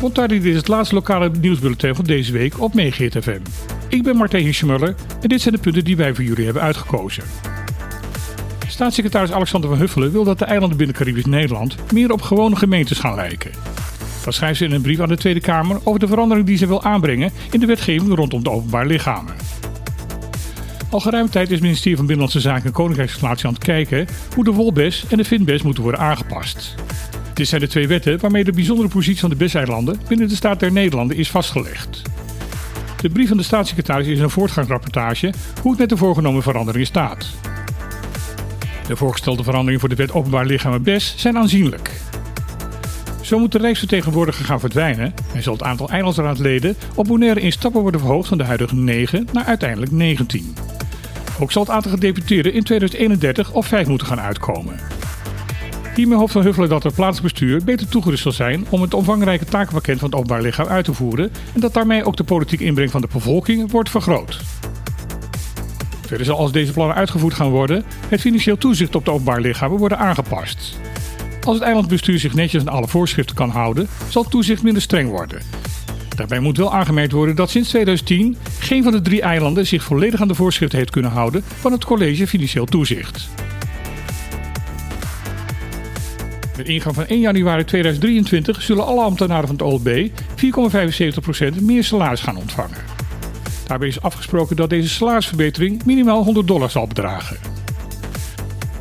Montardi, dit is het laatste lokale nieuwsbulletin van deze week op Megahit FM. Ik ben Martijn Hischemuller en dit zijn de punten die wij voor jullie hebben uitgekozen. Staatssecretaris Alexander van Huffelen wil dat de eilanden binnen Caribisch Nederland meer op gewone gemeentes gaan lijken. Dat schrijft ze in een brief aan de Tweede Kamer over de verandering die ze wil aanbrengen in de wetgeving rondom de openbaar lichamen. Al geruime tijd is het ministerie van Binnenlandse Zaken en Koninkrijksrelatie aan het kijken hoe de wolbes en de finbes moeten worden aangepast. Dit zijn de twee wetten waarmee de bijzondere positie van de BES-eilanden binnen de staat der Nederlanden is vastgelegd. De brief van de staatssecretaris is een voortgangsrapportage hoe het met de voorgenomen veranderingen staat. De voorgestelde veranderingen voor de wet openbaar lichaam en BES zijn aanzienlijk. Zo moet de Rijksvertegenwoordiger gaan verdwijnen en zal het aantal eilandsraadleden op Bonaire in stappen worden verhoogd van de huidige 9 naar uiteindelijk 19. Ook zal het aantal gedeputeerden in 2031 op 5 moeten gaan uitkomen. Hiermee hoopt Van Huffelen dat het plaatselijk bestuur beter toegerust zal zijn om het omvangrijke takenpakket van het openbaar lichaam uit te voeren en dat daarmee ook de politieke inbreng van de bevolking wordt vergroot. Verder zal als deze plannen uitgevoerd gaan worden, het financieel toezicht op de openbaar lichamen worden aangepast. Als het eilandbestuur zich netjes aan alle voorschriften kan houden, zal het toezicht minder streng worden. Daarbij moet wel aangemerkt worden dat sinds 2010 geen van de drie eilanden zich volledig aan de voorschriften heeft kunnen houden van het College Financieel Toezicht. Met ingang van 1 januari 2023 zullen alle ambtenaren van het OLB 4,75% meer salaris gaan ontvangen. Daarbij is afgesproken dat deze salarisverbetering minimaal 100 dollar zal bedragen.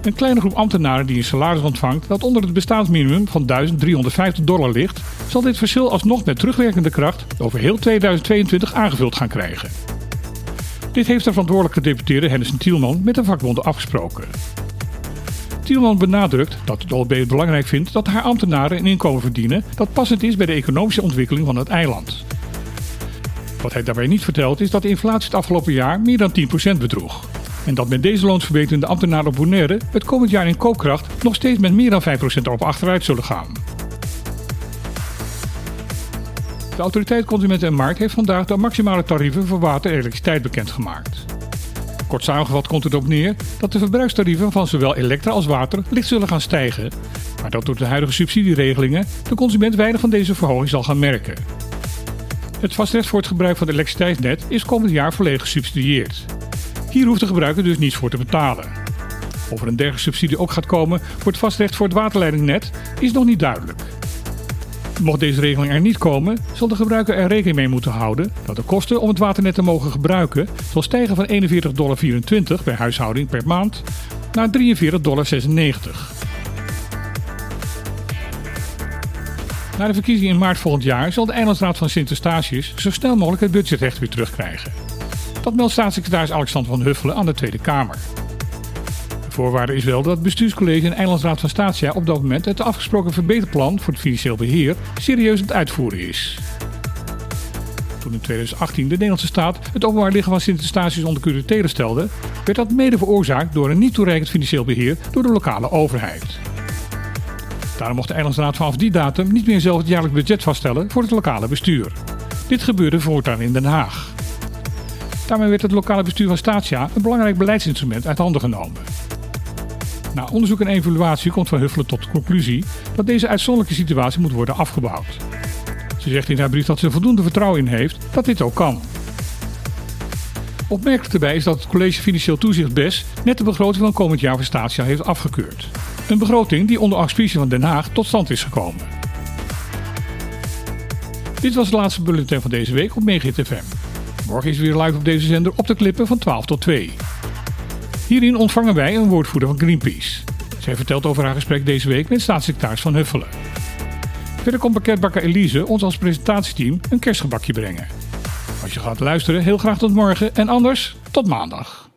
Een kleine groep ambtenaren die een salaris ontvangt dat onder het bestaansminimum van 1350 dollar ligt, zal dit verschil alsnog met terugwerkende kracht over heel 2022 aangevuld gaan krijgen. Dit heeft de verantwoordelijke deputeerde Henderson Tielman met de vakbonden afgesproken. Tielman benadrukt dat het het belangrijk vindt dat haar ambtenaren een inkomen verdienen dat passend is bij de economische ontwikkeling van het eiland. Wat hij daarbij niet vertelt is dat de inflatie het afgelopen jaar meer dan 10% bedroeg. En dat met deze loonsverbetering de ambtenaren op Bonaire het komend jaar in koopkracht nog steeds met meer dan 5% erop achteruit zullen gaan. De Autoriteit Consumenten en Markt heeft vandaag de maximale tarieven voor water en elektriciteit bekendgemaakt. Kort samengevat komt het erop neer dat de verbruikstarieven van zowel elektra als water licht zullen gaan stijgen, maar dat door de huidige subsidieregelingen de consument weinig van deze verhoging zal gaan merken. Het vastrecht voor het gebruik van het elektriciteitsnet is komend jaar volledig gesubsidieerd. Hier hoeft de gebruiker dus niets voor te betalen. Of er een dergelijke subsidie ook gaat komen voor het vastrecht voor het waterleidingnet is nog niet duidelijk. Mocht deze regeling er niet komen, zal de gebruiker er rekening mee moeten houden dat de kosten om het waternet te mogen gebruiken zal stijgen van 41,24 dollar per huishouding per maand naar 43,96 dollar. Na de verkiezingen in maart volgend jaar zal de Eilandsraad van Sint Eustatius zo snel mogelijk het budgetrecht weer terugkrijgen. Dat meldt staatssecretaris Alexander van Huffelen aan de Tweede Kamer. De voorwaarde is wel dat het bestuurscollege en Eilandsraad van Statia op dat moment het afgesproken verbeterplan voor het financieel beheer serieus aan het uitvoeren is. Toen in 2018 de Nederlandse staat het openbaar liggen van Sint Eustatius onder stelde, werd dat mede veroorzaakt door een niet toereikend financieel beheer door de lokale overheid. Daarom mocht de Eilandsraad vanaf die datum niet meer zelf het jaarlijks budget vaststellen voor het lokale bestuur. Dit gebeurde voortaan in Den Haag. Daarmee werd het lokale bestuur van Statia een belangrijk beleidsinstrument uit handen genomen. Na onderzoek en evaluatie komt Van Huffelen tot de conclusie dat deze uitzonderlijke situatie moet worden afgebouwd. Ze zegt in haar brief dat ze er voldoende vertrouwen in heeft dat dit ook kan. Opmerkelijk erbij is dat het College Financieel Toezicht BES net de begroting van komend jaar voor Statia heeft afgekeurd. Een begroting die onder auspicie van Den Haag tot stand is gekomen. Dit was het laatste bulletin van deze week op Megahit FM. Morgen is weer live op deze zender op de klippen van 12 tot 2. Hierin ontvangen wij een woordvoerder van Greenpeace. Zij vertelt over haar gesprek deze week met staatssecretaris Van Huffelen. Verder komt pakketbakker Elise ons als presentatieteam een kerstgebakje brengen. Als je gaat luisteren, heel graag tot morgen en anders tot maandag.